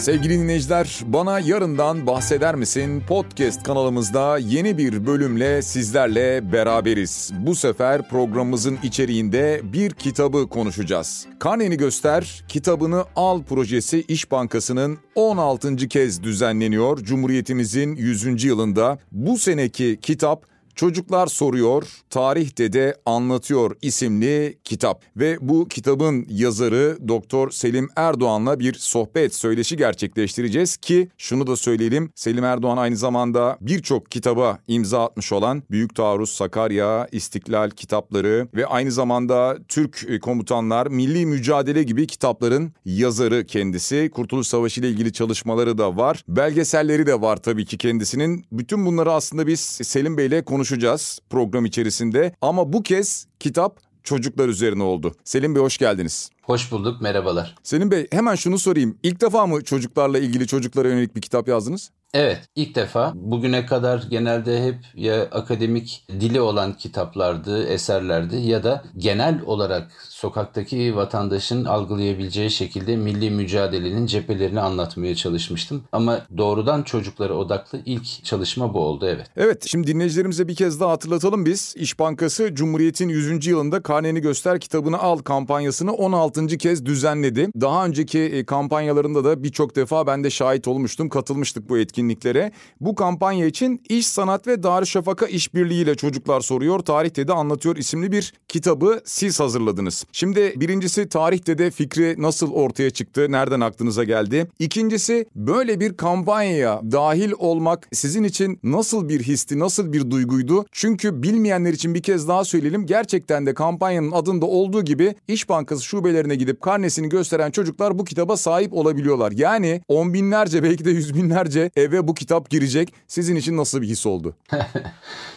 Sevgili dinleyiciler, bana yarından bahseder misin? Podcast kanalımızda yeni bir bölümle sizlerle beraberiz. Bu sefer programımızın içeriğinde bir kitabı konuşacağız. Karneni Göster, kitabını al projesi İş Bankası'nın 16. kez düzenleniyor. Cumhuriyetimizin 100. yılında bu seneki kitap Çocuklar Soruyor, Tarih Dede Anlatıyor isimli kitap. Ve bu kitabın yazarı Doktor Selim Erdoğan'la bir sohbet, söyleşi gerçekleştireceğiz ki şunu da söyleyelim. Selim Erdoğan aynı zamanda birçok kitaba imza atmış olan Büyük Taarruz, Sakarya, İstiklal kitapları ve aynı zamanda Türk Komutanlar, Milli Mücadele gibi kitapların yazarı kendisi. Kurtuluş Savaşı ile ilgili çalışmaları da var. Belgeselleri de var tabii ki kendisinin. Bütün bunları aslında biz Selim Bey'le konuşacağız konuşacağız program içerisinde. Ama bu kez kitap çocuklar üzerine oldu. Selim Bey hoş geldiniz. Hoş bulduk, merhabalar. Selim Bey hemen şunu sorayım. İlk defa mı çocuklarla ilgili çocuklara yönelik bir kitap yazdınız? Evet, ilk defa. Bugüne kadar genelde hep ya akademik dili olan kitaplardı, eserlerdi ya da genel olarak sokaktaki vatandaşın algılayabileceği şekilde milli mücadelenin cephelerini anlatmaya çalışmıştım. Ama doğrudan çocuklara odaklı ilk çalışma bu oldu, evet. Evet, şimdi dinleyicilerimize bir kez daha hatırlatalım biz. İş Bankası Cumhuriyet'in 100. yılında Karneni Göster kitabını al kampanyasını 16. kez düzenledi. Daha önceki e, kampanyalarında da birçok defa ben de şahit olmuştum, katılmıştık bu etkinliğe etkinliklere. Bu kampanya için İş Sanat ve Darüşşafaka işbirliğiyle Çocuklar Soruyor, Tarihte de Anlatıyor isimli bir kitabı siz hazırladınız. Şimdi birincisi Tarihte de fikri nasıl ortaya çıktı, nereden aklınıza geldi? İkincisi böyle bir kampanyaya dahil olmak sizin için nasıl bir histi, nasıl bir duyguydu? Çünkü bilmeyenler için bir kez daha söyleyelim. Gerçekten de kampanyanın adında olduğu gibi İş Bankası şubelerine gidip karnesini gösteren çocuklar bu kitaba sahip olabiliyorlar. Yani on binlerce belki de yüz binlerce eve bu kitap girecek. Sizin için nasıl bir his oldu?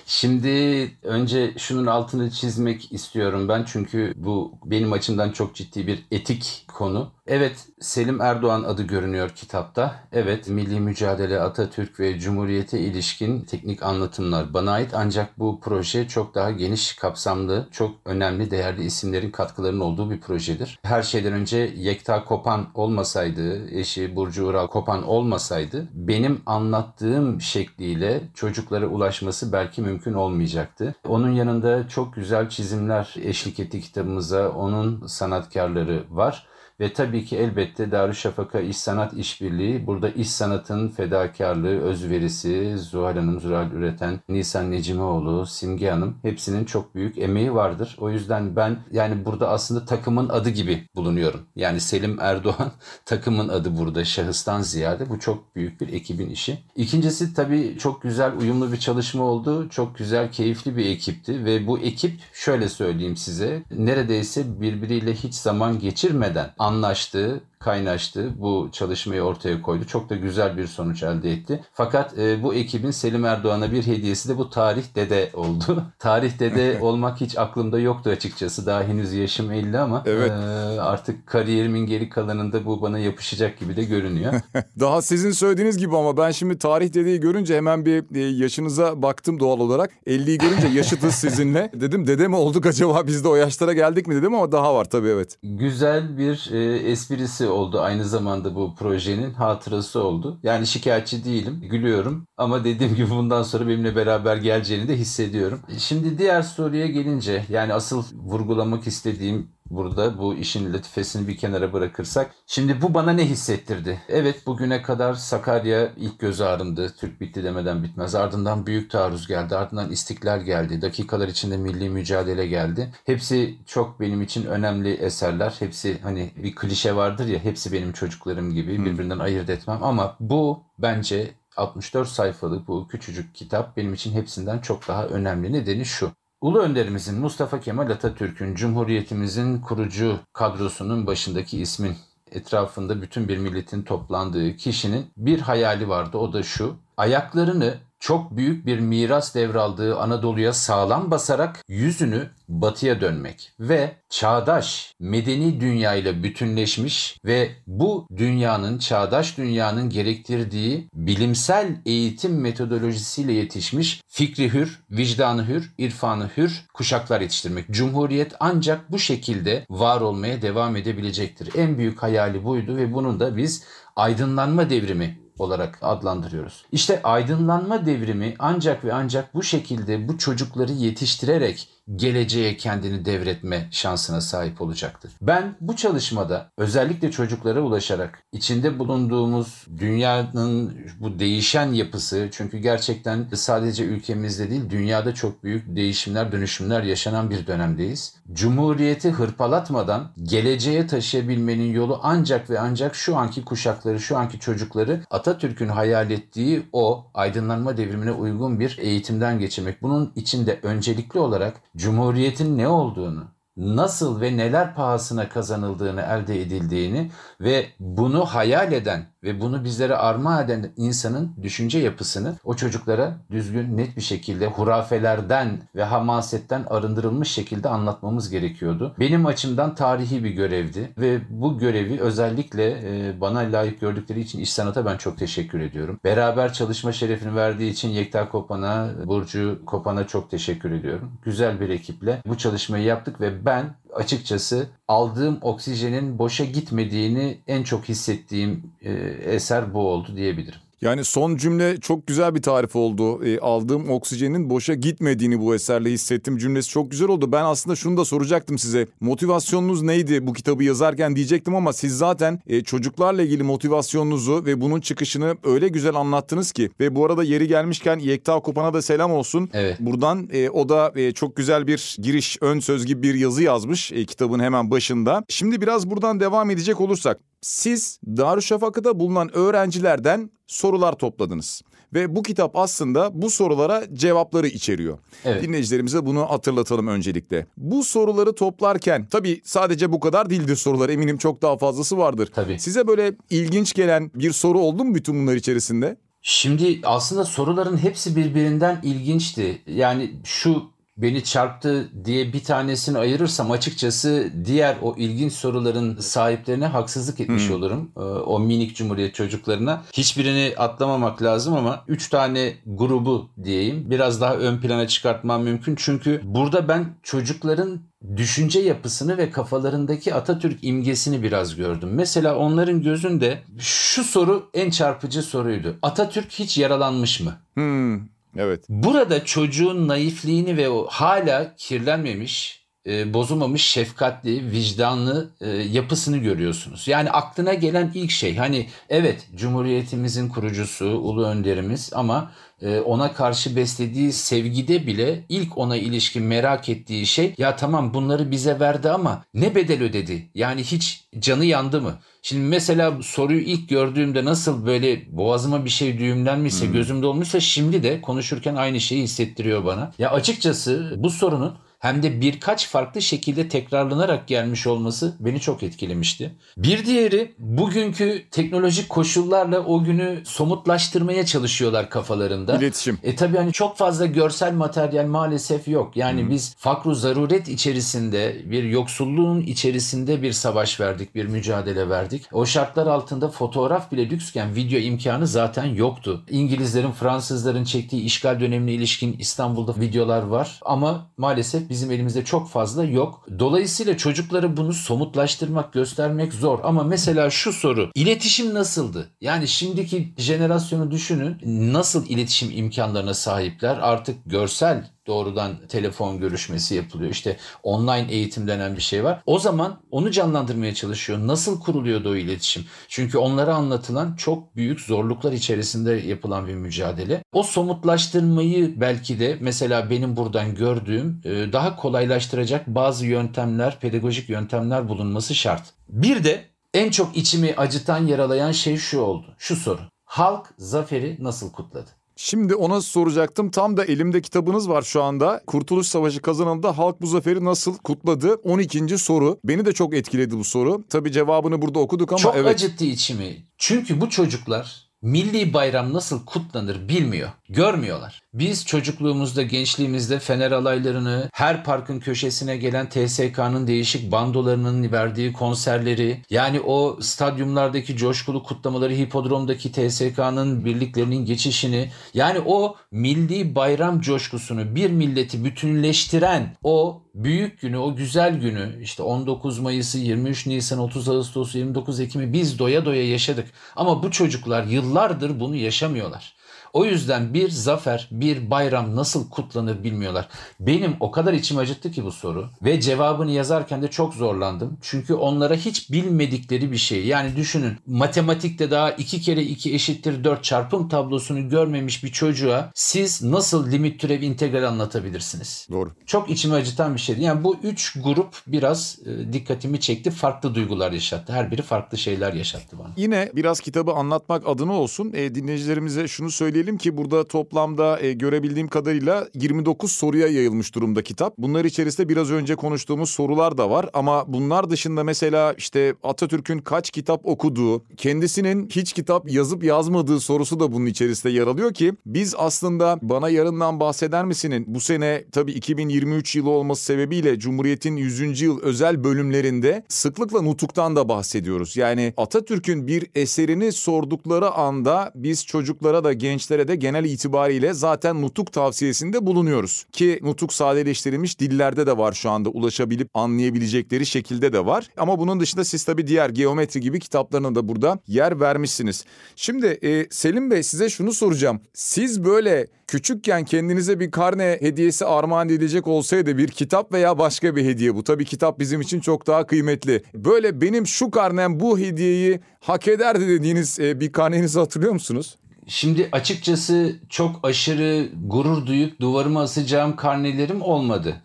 Şimdi önce şunun altını çizmek istiyorum ben çünkü bu benim açımdan çok ciddi bir etik konu. Evet Selim Erdoğan adı görünüyor kitapta. Evet milli mücadele Atatürk ve Cumhuriyete ilişkin teknik anlatımlar bana ait ancak bu proje çok daha geniş kapsamlı, çok önemli değerli isimlerin katkılarının olduğu bir projedir. Her şeyden önce Yekta Kopan olmasaydı, eşi Burcu Ural Kopan olmasaydı benim anlattığım şekliyle çocuklara ulaşması belki mümkün olmayacaktı. Onun yanında çok güzel çizimler eşlik etti kitabımıza. Onun sanatkarları var. Ve tabii ki elbette Darüşşafaka İş Sanat İşbirliği burada iş sanatın fedakarlığı, özverisi, Zuhal Hanım, Zuhal Üreten, Nisan Necimoğlu, Simge Hanım hepsinin çok büyük emeği vardır. O yüzden ben yani burada aslında takımın adı gibi bulunuyorum. Yani Selim Erdoğan takımın adı burada şahıstan ziyade. Bu çok büyük bir ekibin işi. İkincisi tabii çok güzel uyumlu bir çalışma oldu. Çok güzel, keyifli bir ekipti ve bu ekip şöyle söyleyeyim size neredeyse birbiriyle hiç zaman geçirmeden anlaştığı kaynaştı. Bu çalışmayı ortaya koydu. Çok da güzel bir sonuç elde etti. Fakat e, bu ekibin Selim Erdoğan'a bir hediyesi de bu tarih dede oldu. tarih dede olmak hiç aklımda yoktu açıkçası. Daha henüz yaşım 50 ama evet. e, artık kariyerimin geri kalanında bu bana yapışacak gibi de görünüyor. Daha sizin söylediğiniz gibi ama ben şimdi tarih dedeyi görünce hemen bir e, yaşınıza baktım doğal olarak. 50'yi görünce yaşıtız sizinle. Dedim dede mi olduk acaba biz de o yaşlara geldik mi dedim ama daha var tabii evet. Güzel bir e, esprisi oldu. Aynı zamanda bu projenin hatırası oldu. Yani şikayetçi değilim. Gülüyorum. Ama dediğim gibi bundan sonra benimle beraber geleceğini de hissediyorum. Şimdi diğer soruya gelince yani asıl vurgulamak istediğim burada bu işin latifesini bir kenara bırakırsak. Şimdi bu bana ne hissettirdi? Evet bugüne kadar Sakarya ilk göz ağrımdı. Türk bitti demeden bitmez. Ardından Büyük Taarruz geldi. Ardından İstiklal geldi. Dakikalar içinde milli mücadele geldi. Hepsi çok benim için önemli eserler. Hepsi hani bir klişe vardır ya hepsi benim çocuklarım gibi birbirinden ayırt etmem. Ama bu bence 64 sayfalık bu küçücük kitap benim için hepsinden çok daha önemli. Nedeni şu. Ulu önderimizin Mustafa Kemal Atatürk'ün Cumhuriyetimizin kurucu kadrosunun başındaki ismin etrafında bütün bir milletin toplandığı kişinin bir hayali vardı. O da şu. Ayaklarını çok büyük bir miras devraldığı Anadolu'ya sağlam basarak yüzünü batıya dönmek ve çağdaş medeni dünya ile bütünleşmiş ve bu dünyanın çağdaş dünyanın gerektirdiği bilimsel eğitim metodolojisiyle yetişmiş fikri hür, vicdanı hür, irfanı hür kuşaklar yetiştirmek. Cumhuriyet ancak bu şekilde var olmaya devam edebilecektir. En büyük hayali buydu ve bunun da biz aydınlanma devrimi olarak adlandırıyoruz. İşte aydınlanma devrimi ancak ve ancak bu şekilde bu çocukları yetiştirerek geleceğe kendini devretme şansına sahip olacaktır. Ben bu çalışmada özellikle çocuklara ulaşarak içinde bulunduğumuz dünyanın bu değişen yapısı çünkü gerçekten sadece ülkemizde değil dünyada çok büyük değişimler dönüşümler yaşanan bir dönemdeyiz. Cumhuriyeti hırpalatmadan geleceğe taşıyabilmenin yolu ancak ve ancak şu anki kuşakları şu anki çocukları Atatürk'ün hayal ettiği o aydınlanma devrimine uygun bir eğitimden geçirmek. Bunun içinde öncelikli olarak Cumhuriyetin ne olduğunu, nasıl ve neler pahasına kazanıldığını, elde edildiğini ve bunu hayal eden ve bunu bizlere armağan eden insanın düşünce yapısını o çocuklara düzgün, net bir şekilde hurafelerden ve hamasetten arındırılmış şekilde anlatmamız gerekiyordu. Benim açımdan tarihi bir görevdi ve bu görevi özellikle e, bana layık gördükleri için İş Sanat'a ben çok teşekkür ediyorum. Beraber çalışma şerefini verdiği için Yekta Kopan'a, Burcu Kopan'a çok teşekkür ediyorum. Güzel bir ekiple bu çalışmayı yaptık ve ben açıkçası aldığım oksijenin boşa gitmediğini en çok hissettiğim e, eser bu oldu diyebilirim. Yani son cümle çok güzel bir tarif oldu. E, aldığım oksijenin boşa gitmediğini bu eserle hissettim cümlesi çok güzel oldu. Ben aslında şunu da soracaktım size. Motivasyonunuz neydi bu kitabı yazarken diyecektim ama siz zaten e, çocuklarla ilgili motivasyonunuzu ve bunun çıkışını öyle güzel anlattınız ki. Ve bu arada yeri gelmişken Yekta Kopan'a da selam olsun. Evet. Buradan e, o da e, çok güzel bir giriş ön söz gibi bir yazı yazmış e, kitabın hemen başında. Şimdi biraz buradan devam edecek olursak siz Darüşşafaka'da bulunan öğrencilerden sorular topladınız. Ve bu kitap aslında bu sorulara cevapları içeriyor. Evet. Dinleyicilerimize bunu hatırlatalım öncelikle. Bu soruları toplarken tabii sadece bu kadar değildir sorular eminim çok daha fazlası vardır. Tabii. Size böyle ilginç gelen bir soru oldu mu bütün bunlar içerisinde? Şimdi aslında soruların hepsi birbirinden ilginçti. Yani şu beni çarptı diye bir tanesini ayırırsam açıkçası diğer o ilginç soruların sahiplerine haksızlık etmiş Hmm. olurum. Ee, O minik cumhuriyet çocuklarına. Hiçbirini atlamamak lazım ama 3 tane grubu diyeyim biraz daha ön plana çıkartmam mümkün. Çünkü burada ben çocukların düşünce yapısını ve kafalarındaki Atatürk imgesini biraz gördüm. Mesela onların gözünde şu soru en çarpıcı soruydu. Atatürk hiç yaralanmış mı? Hmm, evet. Burada çocuğun naifliğini ve o hala kirlenmemiş, e, bozulmamış, şefkatli, vicdanlı e, yapısını görüyorsunuz. Yani aklına gelen ilk şey hani evet Cumhuriyetimizin kurucusu, ulu önderimiz ama e, ona karşı beslediği sevgide bile ilk ona ilişkin merak ettiği şey ya tamam bunları bize verdi ama ne bedel ödedi? Yani hiç canı yandı mı? Şimdi mesela soruyu ilk gördüğümde nasıl böyle boğazıma bir şey düğümlenmişse, gözümde olmuşsa şimdi de konuşurken aynı şeyi hissettiriyor bana. Ya açıkçası bu sorunun hem de birkaç farklı şekilde tekrarlanarak gelmiş olması beni çok etkilemişti. Bir diğeri bugünkü teknolojik koşullarla o günü somutlaştırmaya çalışıyorlar kafalarında. İletişim. E tabii hani çok fazla görsel materyal maalesef yok. Yani biz fakru zaruret içerisinde, bir yoksulluğun içerisinde bir savaş verdik, bir mücadele verdik. O şartlar altında fotoğraf bile lüksken video imkanı zaten yoktu. İngilizlerin, Fransızların çektiği işgal dönemine ilişkin İstanbul'da videolar var ama maalesef bizim elimizde çok fazla yok. Dolayısıyla çocuklara bunu somutlaştırmak, göstermek zor. Ama mesela şu soru, iletişim nasıldı? Yani şimdiki jenerasyonu düşünün. Nasıl iletişim imkanlarına sahipler? Artık görsel doğrudan telefon görüşmesi yapılıyor. İşte online eğitim denen bir şey var. O zaman onu canlandırmaya çalışıyor. Nasıl kuruluyordu o iletişim? Çünkü onlara anlatılan çok büyük zorluklar içerisinde yapılan bir mücadele. O somutlaştırmayı belki de mesela benim buradan gördüğüm e, daha kolaylaştıracak bazı yöntemler, pedagojik yöntemler bulunması şart. Bir de en çok içimi acıtan, yaralayan şey şu oldu. Şu soru. Halk zaferi nasıl kutladı? Şimdi ona soracaktım. Tam da elimde kitabınız var şu anda. Kurtuluş Savaşı kazanıldığında halk bu zaferi nasıl kutladı? 12. soru. Beni de çok etkiledi bu soru. Tabii cevabını burada okuduk ama Çok evet. acıttı içimi. Çünkü bu çocuklar milli bayram nasıl kutlanır bilmiyor. Görmüyorlar. Biz çocukluğumuzda, gençliğimizde Fener alaylarını, her parkın köşesine gelen TSK'nın değişik bandolarının verdiği konserleri, yani o stadyumlardaki coşkulu kutlamaları, hipodromdaki TSK'nın birliklerinin geçişini, yani o milli bayram coşkusunu bir milleti bütünleştiren o büyük günü, o güzel günü işte 19 Mayıs'ı, 23 Nisan, 30 Ağustos, 29 Ekim'i biz doya doya yaşadık. Ama bu çocuklar yıllardır bunu yaşamıyorlar. O yüzden bir zafer, bir bayram nasıl kutlanır bilmiyorlar. Benim o kadar içim acıttı ki bu soru ve cevabını yazarken de çok zorlandım. Çünkü onlara hiç bilmedikleri bir şey. Yani düşünün matematikte daha iki kere iki eşittir dört çarpım tablosunu görmemiş bir çocuğa siz nasıl limit türev integral anlatabilirsiniz? Doğru. Çok içimi acıtan bir şeydi. Yani bu üç grup biraz e, dikkatimi çekti. Farklı duygular yaşattı. Her biri farklı şeyler yaşattı bana. Yine biraz kitabı anlatmak adına olsun e, dinleyicilerimize şunu söyleyelim ki burada toplamda e, görebildiğim kadarıyla 29 soruya yayılmış durumda kitap. Bunlar içerisinde biraz önce konuştuğumuz sorular da var ama bunlar dışında mesela işte Atatürk'ün kaç kitap okuduğu, kendisinin hiç kitap yazıp yazmadığı sorusu da bunun içerisinde yer alıyor ki biz aslında bana yarından bahseder misinin bu sene tabii 2023 yılı olması sebebiyle Cumhuriyet'in 100. yıl özel bölümlerinde sıklıkla nutuktan da bahsediyoruz. Yani Atatürk'ün bir eserini sordukları anda biz çocuklara da gençlere de genel itibariyle zaten nutuk tavsiyesinde bulunuyoruz. Ki nutuk sadeleştirilmiş dillerde de var şu anda ulaşabilip anlayabilecekleri şekilde de var. Ama bunun dışında siz tabii diğer geometri gibi kitaplarına da burada yer vermişsiniz. Şimdi e, Selim Bey size şunu soracağım. Siz böyle küçükken kendinize bir karne hediyesi armağan edilecek olsaydı bir kitap veya başka bir hediye bu. Tabii kitap bizim için çok daha kıymetli. Böyle benim şu karnem bu hediyeyi hak ederdi dediğiniz e, bir karnenizi hatırlıyor musunuz? Şimdi açıkçası çok aşırı gurur duyup duvarıma asacağım karnelerim olmadı.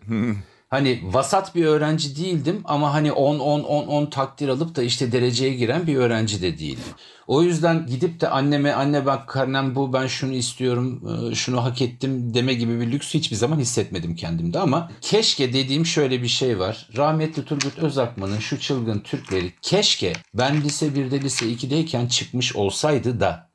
hani vasat bir öğrenci değildim ama hani 10 10 10 10 takdir alıp da işte dereceye giren bir öğrenci de değildim. O yüzden gidip de anneme anne bak karnem bu ben şunu istiyorum e, şunu hak ettim deme gibi bir lüks hiçbir zaman hissetmedim kendimde ama keşke dediğim şöyle bir şey var. Rahmetli Turgut Özakman'ın şu çılgın Türkleri keşke ben lise 1'de lise 2'deyken çıkmış olsaydı da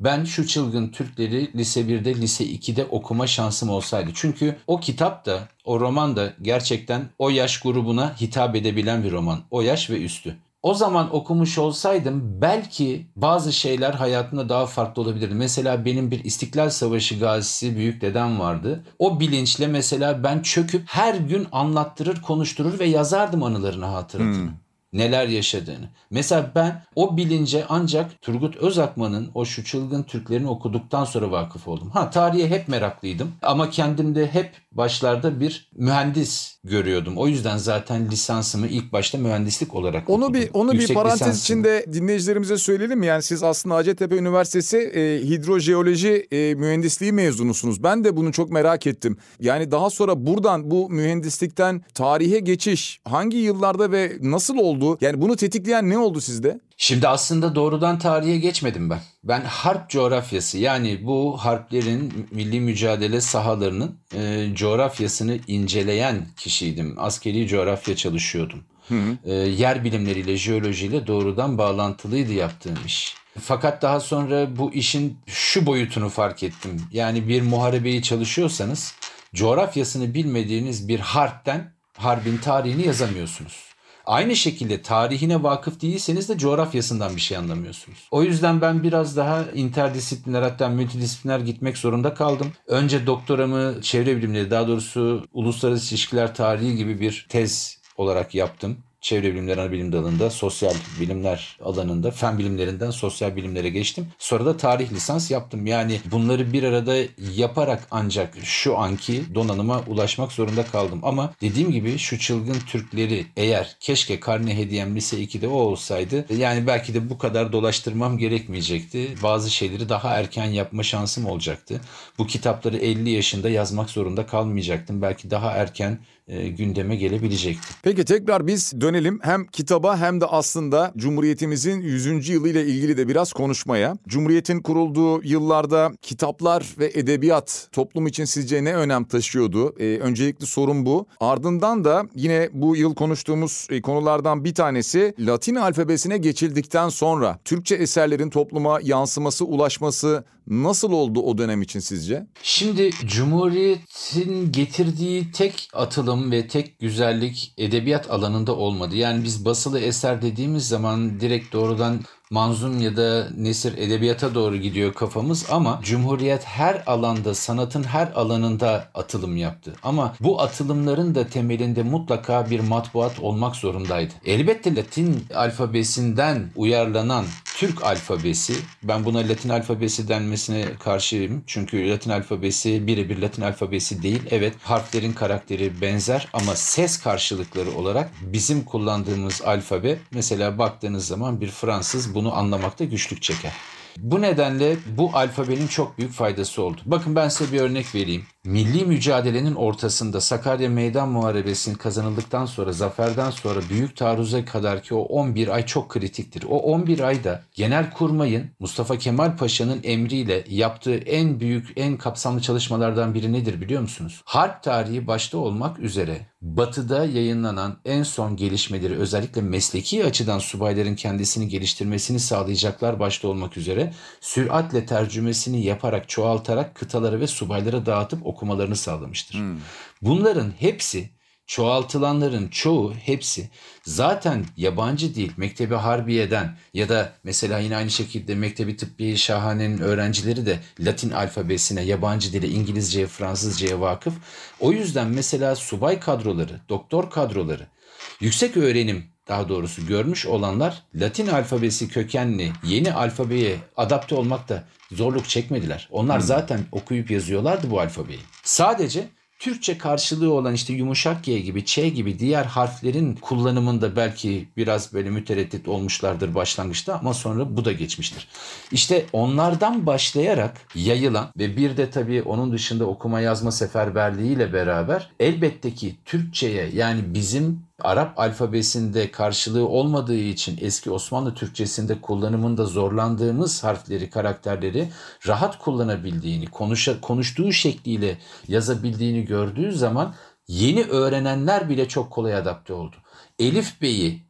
ben şu çılgın Türkleri lise 1'de, lise 2'de okuma şansım olsaydı. Çünkü o kitap da, o roman da gerçekten o yaş grubuna hitap edebilen bir roman. O yaş ve üstü. O zaman okumuş olsaydım belki bazı şeyler hayatımda daha farklı olabilirdi. Mesela benim bir İstiklal Savaşı gazisi büyük dedem vardı. O bilinçle mesela ben çöküp her gün anlattırır, konuşturur ve yazardım anılarını, hatıratını. Hmm neler yaşadığını. Mesela ben o bilince ancak Turgut Özakman'ın o şu çılgın Türklerini okuduktan sonra vakıf oldum. Ha tarihe hep meraklıydım ama kendimde hep başlarda bir mühendis görüyordum. O yüzden zaten lisansımı ilk başta mühendislik olarak onu okudum. bir onu Yüksek bir parantez lisansımı. içinde dinleyicilerimize söyleyelim. Yani siz aslında Hacettepe Üniversitesi e, hidrojeoloji e, mühendisliği mezunusunuz. Ben de bunu çok merak ettim. Yani daha sonra buradan bu mühendislikten tarihe geçiş hangi yıllarda ve nasıl oldu? Yani bunu tetikleyen ne oldu sizde? Şimdi aslında doğrudan tarihe geçmedim ben. Ben harp coğrafyası yani bu harplerin milli mücadele sahalarının e, coğrafyasını inceleyen kişiydim. Askeri coğrafya çalışıyordum. Hı hı. E, yer bilimleriyle, jeolojiyle doğrudan bağlantılıydı yaptığım iş. Fakat daha sonra bu işin şu boyutunu fark ettim. Yani bir muharebeyi çalışıyorsanız coğrafyasını bilmediğiniz bir harpten harbin tarihini yazamıyorsunuz. Aynı şekilde tarihine vakıf değilseniz de coğrafyasından bir şey anlamıyorsunuz. O yüzden ben biraz daha interdisipliner hatta multidisipliner gitmek zorunda kaldım. Önce doktoramı çevre bilimleri daha doğrusu uluslararası ilişkiler tarihi gibi bir tez olarak yaptım çevre bilimleri ana bilim dalında, sosyal bilimler alanında, fen bilimlerinden sosyal bilimlere geçtim. Sonra da tarih lisans yaptım. Yani bunları bir arada yaparak ancak şu anki donanıma ulaşmak zorunda kaldım. Ama dediğim gibi şu çılgın Türkleri eğer keşke karne hediyem lise 2'de o olsaydı yani belki de bu kadar dolaştırmam gerekmeyecekti. Bazı şeyleri daha erken yapma şansım olacaktı. Bu kitapları 50 yaşında yazmak zorunda kalmayacaktım. Belki daha erken e, gündeme gelebilecekti. Peki tekrar biz dönelim hem kitaba hem de aslında Cumhuriyetimizin 100. yılı ile ilgili de biraz konuşmaya. Cumhuriyetin kurulduğu yıllarda kitaplar ve edebiyat toplum için sizce ne önem taşıyordu? Ee, öncelikli sorun bu. Ardından da yine bu yıl konuştuğumuz e, konulardan bir tanesi Latin alfabesine geçildikten sonra Türkçe eserlerin topluma yansıması, ulaşması nasıl oldu o dönem için sizce? Şimdi Cumhuriyet'in getirdiği tek atılım ve tek güzellik edebiyat alanında olmadı. Yani biz basılı eser dediğimiz zaman direkt doğrudan manzum ya da nesir edebiyata doğru gidiyor kafamız ama Cumhuriyet her alanda sanatın her alanında atılım yaptı. Ama bu atılımların da temelinde mutlaka bir matbuat olmak zorundaydı. Elbette Latin alfabesinden uyarlanan Türk alfabesi, ben buna Latin alfabesi denmesine karşıyım. Çünkü Latin alfabesi birebir Latin alfabesi değil. Evet harflerin karakteri benzer ama ses karşılıkları olarak bizim kullandığımız alfabe mesela baktığınız zaman bir Fransız bunu anlamakta güçlük çeker. Bu nedenle bu alfabenin çok büyük faydası oldu. Bakın ben size bir örnek vereyim. Milli mücadelenin ortasında Sakarya Meydan Muharebesi'nin kazanıldıktan sonra, zaferden sonra büyük taarruza kadar ki o 11 ay çok kritiktir. O 11 ayda Genelkurmay'ın Mustafa Kemal Paşa'nın emriyle yaptığı en büyük, en kapsamlı çalışmalardan biri nedir biliyor musunuz? Harp tarihi başta olmak üzere Batı'da yayınlanan en son gelişmeleri özellikle mesleki açıdan subayların kendisini geliştirmesini sağlayacaklar başta olmak üzere süratle tercümesini yaparak çoğaltarak kıtalara ve subaylara dağıtıp okumalarını sağlamıştır. Hmm. Bunların hepsi çoğaltılanların çoğu hepsi zaten yabancı değil Mektebi Harbiye'den ya da mesela yine aynı şekilde Mektebi Tıbbiye Şahane'nin öğrencileri de Latin alfabesine, yabancı dile, İngilizceye, Fransızcaya vakıf. O yüzden mesela subay kadroları, doktor kadroları, yüksek öğrenim daha doğrusu görmüş olanlar Latin alfabesi kökenli yeni alfabeye adapte olmakta zorluk çekmediler. Onlar hmm. zaten okuyup yazıyorlardı bu alfabeyi. Sadece Türkçe karşılığı olan işte yumuşak G gibi, Ç gibi diğer harflerin kullanımında belki biraz böyle mütereddit olmuşlardır başlangıçta ama sonra bu da geçmiştir. İşte onlardan başlayarak yayılan ve bir de tabii onun dışında okuma yazma seferberliği ile beraber elbette ki Türkçe'ye yani bizim Arap alfabesinde karşılığı olmadığı için eski Osmanlı Türkçesinde kullanımında zorlandığımız harfleri, karakterleri rahat kullanabildiğini, konuşa, konuştuğu şekliyle yazabildiğini gördüğü zaman yeni öğrenenler bile çok kolay adapte oldu. Elif Bey'i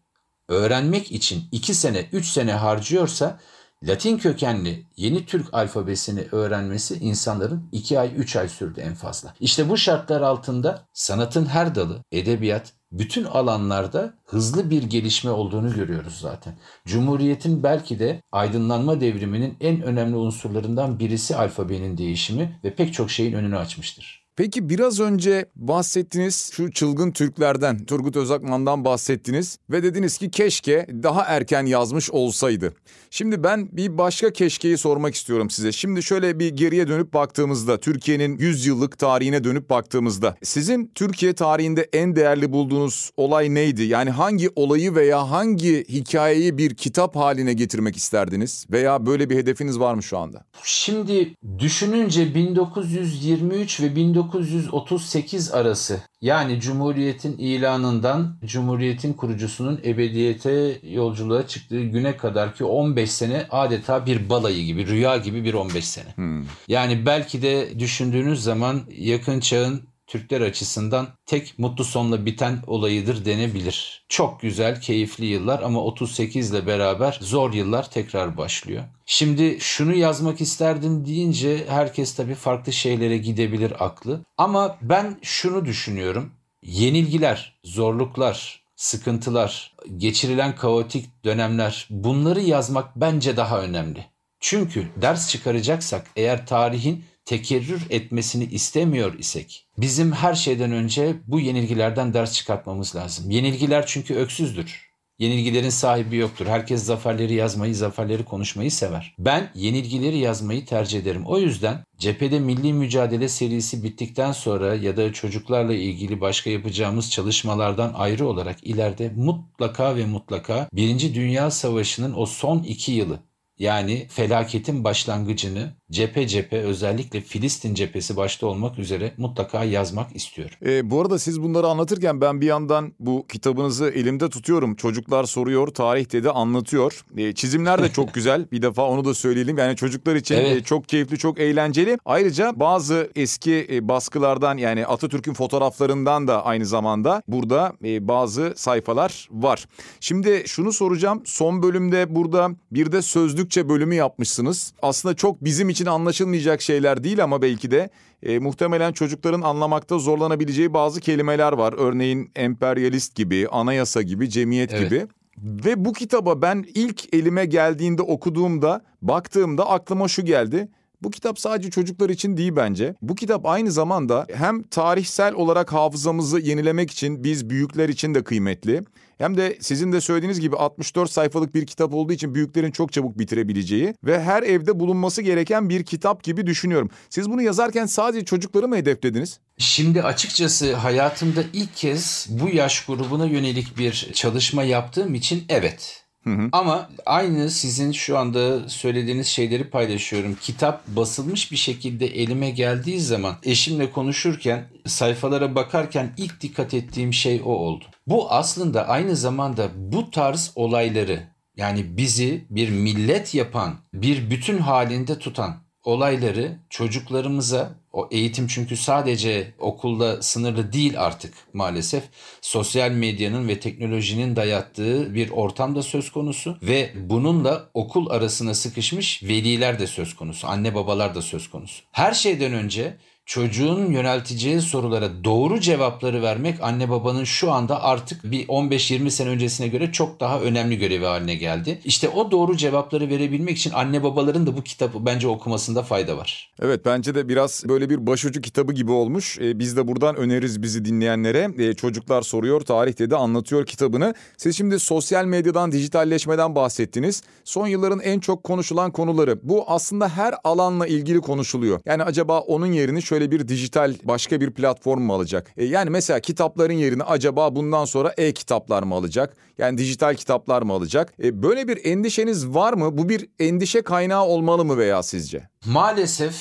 öğrenmek için 2 sene, 3 sene harcıyorsa Latin kökenli yeni Türk alfabesini öğrenmesi insanların 2 ay 3 ay sürdü en fazla. İşte bu şartlar altında sanatın her dalı, edebiyat, bütün alanlarda hızlı bir gelişme olduğunu görüyoruz zaten. Cumhuriyetin belki de aydınlanma devriminin en önemli unsurlarından birisi alfabenin değişimi ve pek çok şeyin önünü açmıştır. Peki biraz önce bahsettiniz şu çılgın Türklerden, Turgut Özakman'dan bahsettiniz ve dediniz ki keşke daha erken yazmış olsaydı. Şimdi ben bir başka keşkeyi sormak istiyorum size. Şimdi şöyle bir geriye dönüp baktığımızda, Türkiye'nin 100 yıllık tarihine dönüp baktığımızda sizin Türkiye tarihinde en değerli bulduğunuz olay neydi? Yani hangi olayı veya hangi hikayeyi bir kitap haline getirmek isterdiniz? Veya böyle bir hedefiniz var mı şu anda? Şimdi düşününce 1923 ve 19 1938 arası yani Cumhuriyet'in ilanından Cumhuriyet'in kurucusunun ebediyete yolculuğa çıktığı güne kadar ki 15 sene adeta bir balayı gibi, rüya gibi bir 15 sene. Hmm. Yani belki de düşündüğünüz zaman yakın çağın Türkler açısından tek mutlu sonla biten olayıdır denebilir. Çok güzel, keyifli yıllar ama 38 ile beraber zor yıllar tekrar başlıyor. Şimdi şunu yazmak isterdim deyince herkes tabii farklı şeylere gidebilir aklı. Ama ben şunu düşünüyorum. Yenilgiler, zorluklar, sıkıntılar, geçirilen kaotik dönemler bunları yazmak bence daha önemli. Çünkü ders çıkaracaksak eğer tarihin tekerrür etmesini istemiyor isek bizim her şeyden önce bu yenilgilerden ders çıkartmamız lazım. Yenilgiler çünkü öksüzdür. Yenilgilerin sahibi yoktur. Herkes zaferleri yazmayı, zaferleri konuşmayı sever. Ben yenilgileri yazmayı tercih ederim. O yüzden cephede milli mücadele serisi bittikten sonra ya da çocuklarla ilgili başka yapacağımız çalışmalardan ayrı olarak ileride mutlaka ve mutlaka Birinci Dünya Savaşı'nın o son iki yılı yani felaketin başlangıcını cephe cephe özellikle Filistin cephesi başta olmak üzere mutlaka yazmak istiyorum. E, bu arada siz bunları anlatırken ben bir yandan bu kitabınızı elimde tutuyorum. Çocuklar soruyor, tarih dedi anlatıyor. E, çizimler de çok güzel. Bir defa onu da söyleyelim. Yani çocuklar için evet. e, çok keyifli, çok eğlenceli. Ayrıca bazı eski e, baskılardan yani Atatürk'ün fotoğraflarından da aynı zamanda burada e, bazı sayfalar var. Şimdi şunu soracağım. Son bölümde burada bir de sözlükçe bölümü yapmışsınız. Aslında çok bizim için anlaşılmayacak şeyler değil ama belki de e, muhtemelen çocukların anlamakta zorlanabileceği bazı kelimeler var. Örneğin emperyalist gibi, anayasa gibi, cemiyet evet. gibi. Ve bu kitaba ben ilk elime geldiğinde okuduğumda, baktığımda aklıma şu geldi. Bu kitap sadece çocuklar için değil bence. Bu kitap aynı zamanda hem tarihsel olarak hafızamızı yenilemek için biz büyükler için de kıymetli. Hem de sizin de söylediğiniz gibi 64 sayfalık bir kitap olduğu için büyüklerin çok çabuk bitirebileceği ve her evde bulunması gereken bir kitap gibi düşünüyorum. Siz bunu yazarken sadece çocukları mı hedeflediniz? Şimdi açıkçası hayatımda ilk kez bu yaş grubuna yönelik bir çalışma yaptığım için evet. Hı hı. Ama aynı sizin şu anda söylediğiniz şeyleri paylaşıyorum. Kitap basılmış bir şekilde elime geldiği zaman eşimle konuşurken sayfalara bakarken ilk dikkat ettiğim şey o oldu. Bu aslında aynı zamanda bu tarz olayları yani bizi bir millet yapan, bir bütün halinde tutan olayları çocuklarımıza o eğitim çünkü sadece okulda sınırlı değil artık maalesef. Sosyal medyanın ve teknolojinin dayattığı bir ortamda söz konusu ve bununla okul arasına sıkışmış veliler de söz konusu. Anne babalar da söz konusu. Her şeyden önce çocuğun yönelteceği sorulara doğru cevapları vermek anne babanın şu anda artık bir 15-20 sene öncesine göre çok daha önemli görevi haline geldi. İşte o doğru cevapları verebilmek için anne babaların da bu kitabı bence okumasında fayda var. Evet bence de biraz böyle bir başucu kitabı gibi olmuş. Ee, biz de buradan öneririz bizi dinleyenlere. Ee, çocuklar soruyor, tarihte de anlatıyor kitabını. Siz şimdi sosyal medyadan, dijitalleşmeden bahsettiniz. Son yılların en çok konuşulan konuları. Bu aslında her alanla ilgili konuşuluyor. Yani acaba onun yerini şöyle böyle bir dijital başka bir platform mu alacak? E, yani mesela kitapların yerini acaba bundan sonra e-kitaplar mı alacak? Yani dijital kitaplar mı alacak? E, böyle bir endişeniz var mı? Bu bir endişe kaynağı olmalı mı veya sizce? Maalesef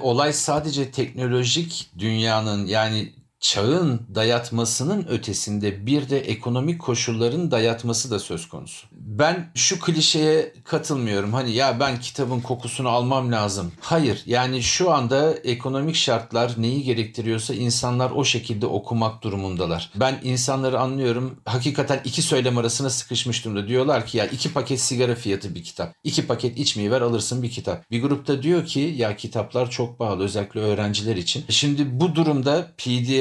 olay sadece teknolojik dünyanın yani çağın dayatmasının ötesinde bir de ekonomik koşulların dayatması da söz konusu. Ben şu klişeye katılmıyorum. Hani ya ben kitabın kokusunu almam lazım. Hayır yani şu anda ekonomik şartlar neyi gerektiriyorsa insanlar o şekilde okumak durumundalar. Ben insanları anlıyorum. Hakikaten iki söylem arasına sıkışmış durumda. Diyorlar ki ya iki paket sigara fiyatı bir kitap. İki paket içmeyi ver alırsın bir kitap. Bir grupta diyor ki ya kitaplar çok pahalı özellikle öğrenciler için. Şimdi bu durumda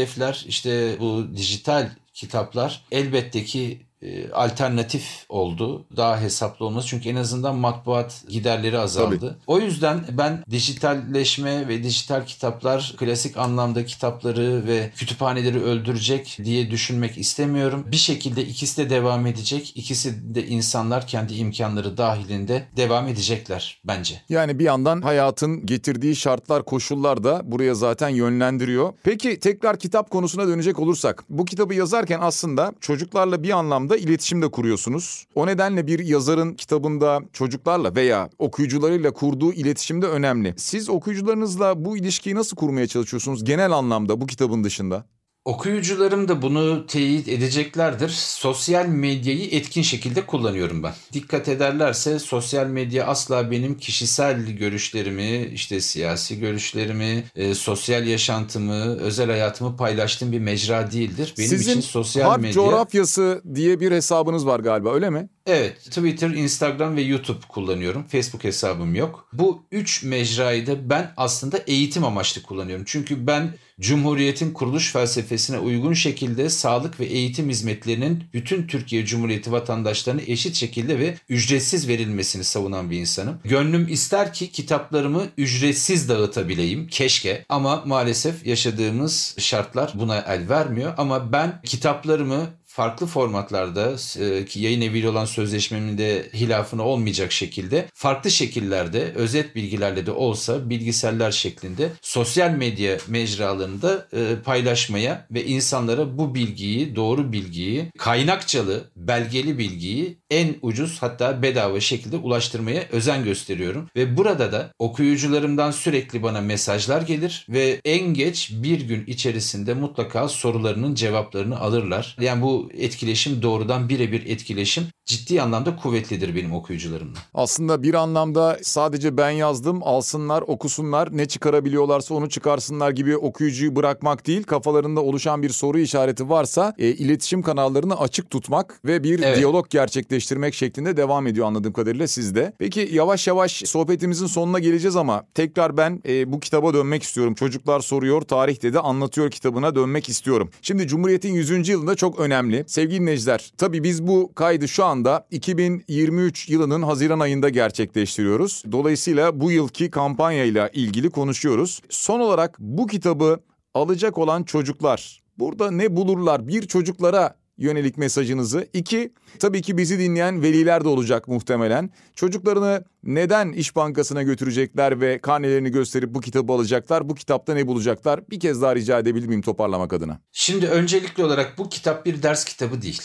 PDF'ler işte bu dijital kitaplar elbette ki e, alternatif oldu. Daha hesaplı olması. Çünkü en azından matbuat giderleri azaldı. Tabii. O yüzden ben dijitalleşme ve dijital kitaplar klasik anlamda kitapları ve kütüphaneleri öldürecek diye düşünmek istemiyorum. Bir şekilde ikisi de devam edecek. İkisi de insanlar kendi imkanları dahilinde devam edecekler bence. Yani bir yandan hayatın getirdiği şartlar, koşullar da buraya zaten yönlendiriyor. Peki tekrar kitap konusuna dönecek olursak. Bu kitabı yazarken aslında çocuklarla bir anlamda da iletişim de kuruyorsunuz. O nedenle bir yazarın kitabında çocuklarla veya okuyucularıyla kurduğu iletişim de önemli. Siz okuyucularınızla bu ilişkiyi nasıl kurmaya çalışıyorsunuz genel anlamda bu kitabın dışında? Okuyucularım da bunu teyit edeceklerdir. Sosyal medyayı etkin şekilde kullanıyorum ben. Dikkat ederlerse sosyal medya asla benim kişisel görüşlerimi, işte siyasi görüşlerimi, e, sosyal yaşantımı, özel hayatımı paylaştığım bir mecra değildir. Benim Sizin için sosyal medya... Sizin coğrafyası diye bir hesabınız var galiba öyle mi? Evet, Twitter, Instagram ve YouTube kullanıyorum. Facebook hesabım yok. Bu üç mecrayı da ben aslında eğitim amaçlı kullanıyorum. Çünkü ben Cumhuriyet'in kuruluş felsefesine uygun şekilde sağlık ve eğitim hizmetlerinin bütün Türkiye Cumhuriyeti vatandaşlarına eşit şekilde ve ücretsiz verilmesini savunan bir insanım. Gönlüm ister ki kitaplarımı ücretsiz dağıtabileyim. Keşke ama maalesef yaşadığımız şartlar buna el vermiyor. Ama ben kitaplarımı farklı formatlarda e, ki yayın eviyle olan sözleşmemin de hilafına olmayacak şekilde farklı şekillerde özet bilgilerle de olsa bilgiseller şeklinde sosyal medya mecralarında e, paylaşmaya ve insanlara bu bilgiyi, doğru bilgiyi, kaynakçalı, belgeli bilgiyi en ucuz hatta bedava şekilde ulaştırmaya özen gösteriyorum. Ve burada da okuyucularımdan sürekli bana mesajlar gelir ve en geç bir gün içerisinde mutlaka sorularının cevaplarını alırlar. Yani bu etkileşim doğrudan birebir etkileşim ciddi anlamda kuvvetlidir benim okuyucularımla. Aslında bir anlamda sadece ben yazdım alsınlar okusunlar ne çıkarabiliyorlarsa onu çıkarsınlar gibi okuyucuyu bırakmak değil kafalarında oluşan bir soru işareti varsa e, iletişim kanallarını açık tutmak ve bir evet. diyalog gerçekleştirmek şeklinde devam ediyor anladığım kadarıyla sizde. Peki yavaş yavaş sohbetimizin sonuna geleceğiz ama tekrar ben e, bu kitaba dönmek istiyorum. Çocuklar soruyor tarih dedi anlatıyor kitabına dönmek istiyorum. Şimdi Cumhuriyet'in 100. yılında çok önemli. Sevgili dinleyiciler tabii biz bu kaydı şu anda 2023 yılının Haziran ayında gerçekleştiriyoruz. Dolayısıyla bu yılki kampanyayla ilgili konuşuyoruz. Son olarak bu kitabı alacak olan çocuklar burada ne bulurlar? Bir çocuklara yönelik mesajınızı. İki, tabii ki bizi dinleyen veliler de olacak muhtemelen. Çocuklarını neden İş Bankası'na götürecekler ve karnelerini gösterip bu kitabı alacaklar? Bu kitapta ne bulacaklar? Bir kez daha rica edebilir miyim toparlamak adına? Şimdi öncelikli olarak bu kitap bir ders kitabı değil.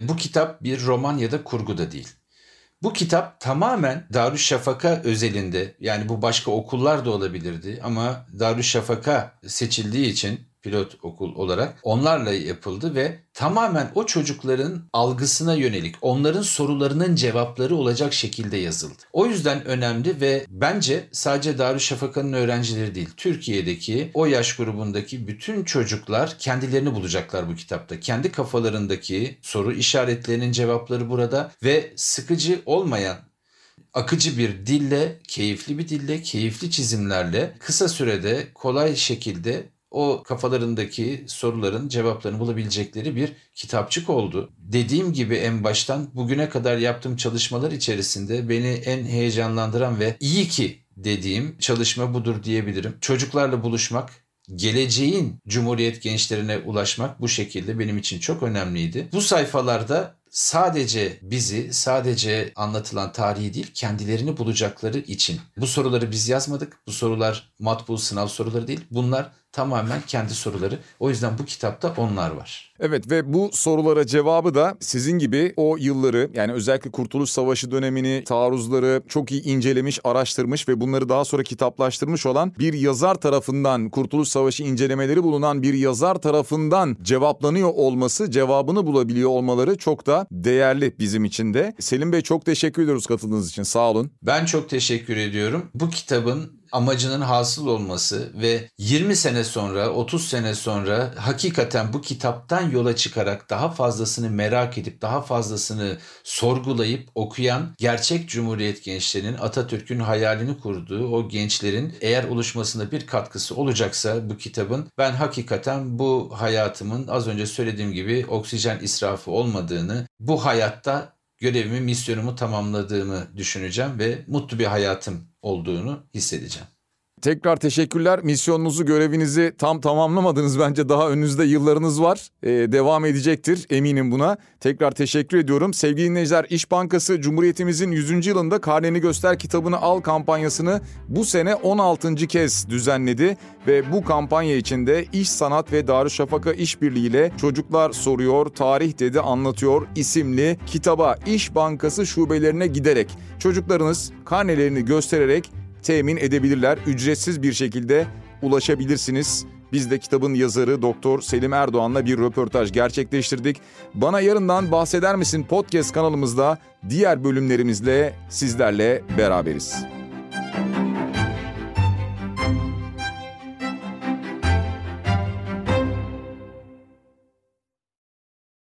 Bu kitap bir roman ya da kurgu da değil. Bu kitap tamamen Darüşşafaka özelinde yani bu başka okullar da olabilirdi ama Darüşşafaka seçildiği için pilot okul olarak onlarla yapıldı ve tamamen o çocukların algısına yönelik onların sorularının cevapları olacak şekilde yazıldı. O yüzden önemli ve bence sadece Darüşşafaka'nın öğrencileri değil Türkiye'deki o yaş grubundaki bütün çocuklar kendilerini bulacaklar bu kitapta. Kendi kafalarındaki soru işaretlerinin cevapları burada ve sıkıcı olmayan akıcı bir dille, keyifli bir dille, keyifli çizimlerle kısa sürede kolay şekilde o kafalarındaki soruların cevaplarını bulabilecekleri bir kitapçık oldu. Dediğim gibi en baştan bugüne kadar yaptığım çalışmalar içerisinde beni en heyecanlandıran ve iyi ki dediğim çalışma budur diyebilirim. Çocuklarla buluşmak, geleceğin Cumhuriyet gençlerine ulaşmak bu şekilde benim için çok önemliydi. Bu sayfalarda sadece bizi, sadece anlatılan tarihi değil, kendilerini bulacakları için. Bu soruları biz yazmadık. Bu sorular matbu sınav soruları değil. Bunlar tamamen kendi soruları. O yüzden bu kitapta onlar var. Evet ve bu sorulara cevabı da sizin gibi o yılları yani özellikle Kurtuluş Savaşı dönemini, taarruzları çok iyi incelemiş, araştırmış ve bunları daha sonra kitaplaştırmış olan bir yazar tarafından Kurtuluş Savaşı incelemeleri bulunan bir yazar tarafından cevaplanıyor olması, cevabını bulabiliyor olmaları çok da değerli bizim için de. Selim Bey çok teşekkür ediyoruz katıldığınız için. Sağ olun. Ben çok teşekkür ediyorum. Bu kitabın amacının hasıl olması ve 20 sene sonra, 30 sene sonra hakikaten bu kitaptan yola çıkarak daha fazlasını merak edip daha fazlasını sorgulayıp okuyan gerçek Cumhuriyet gençlerinin Atatürk'ün hayalini kurduğu o gençlerin eğer oluşmasında bir katkısı olacaksa bu kitabın ben hakikaten bu hayatımın az önce söylediğim gibi oksijen israfı olmadığını, bu hayatta görevimi, misyonumu tamamladığımı düşüneceğim ve mutlu bir hayatım olduğunu hissedeceğim. Tekrar teşekkürler. Misyonunuzu, görevinizi tam tamamlamadınız bence. Daha önünüzde yıllarınız var. Ee, devam edecektir eminim buna. Tekrar teşekkür ediyorum. Sevgili dinleyiciler İş Bankası Cumhuriyetimizin 100. yılında Karneni Göster kitabını al kampanyasını bu sene 16. kez düzenledi. Ve bu kampanya içinde İş Sanat ve Darüşşafaka İşbirliği ile Çocuklar Soruyor, Tarih Dedi Anlatıyor isimli kitaba İş Bankası şubelerine giderek çocuklarınız karnelerini göstererek temin edebilirler. Ücretsiz bir şekilde ulaşabilirsiniz. Biz de kitabın yazarı Doktor Selim Erdoğan'la bir röportaj gerçekleştirdik. Bana yarından bahseder misin podcast kanalımızda diğer bölümlerimizle sizlerle beraberiz.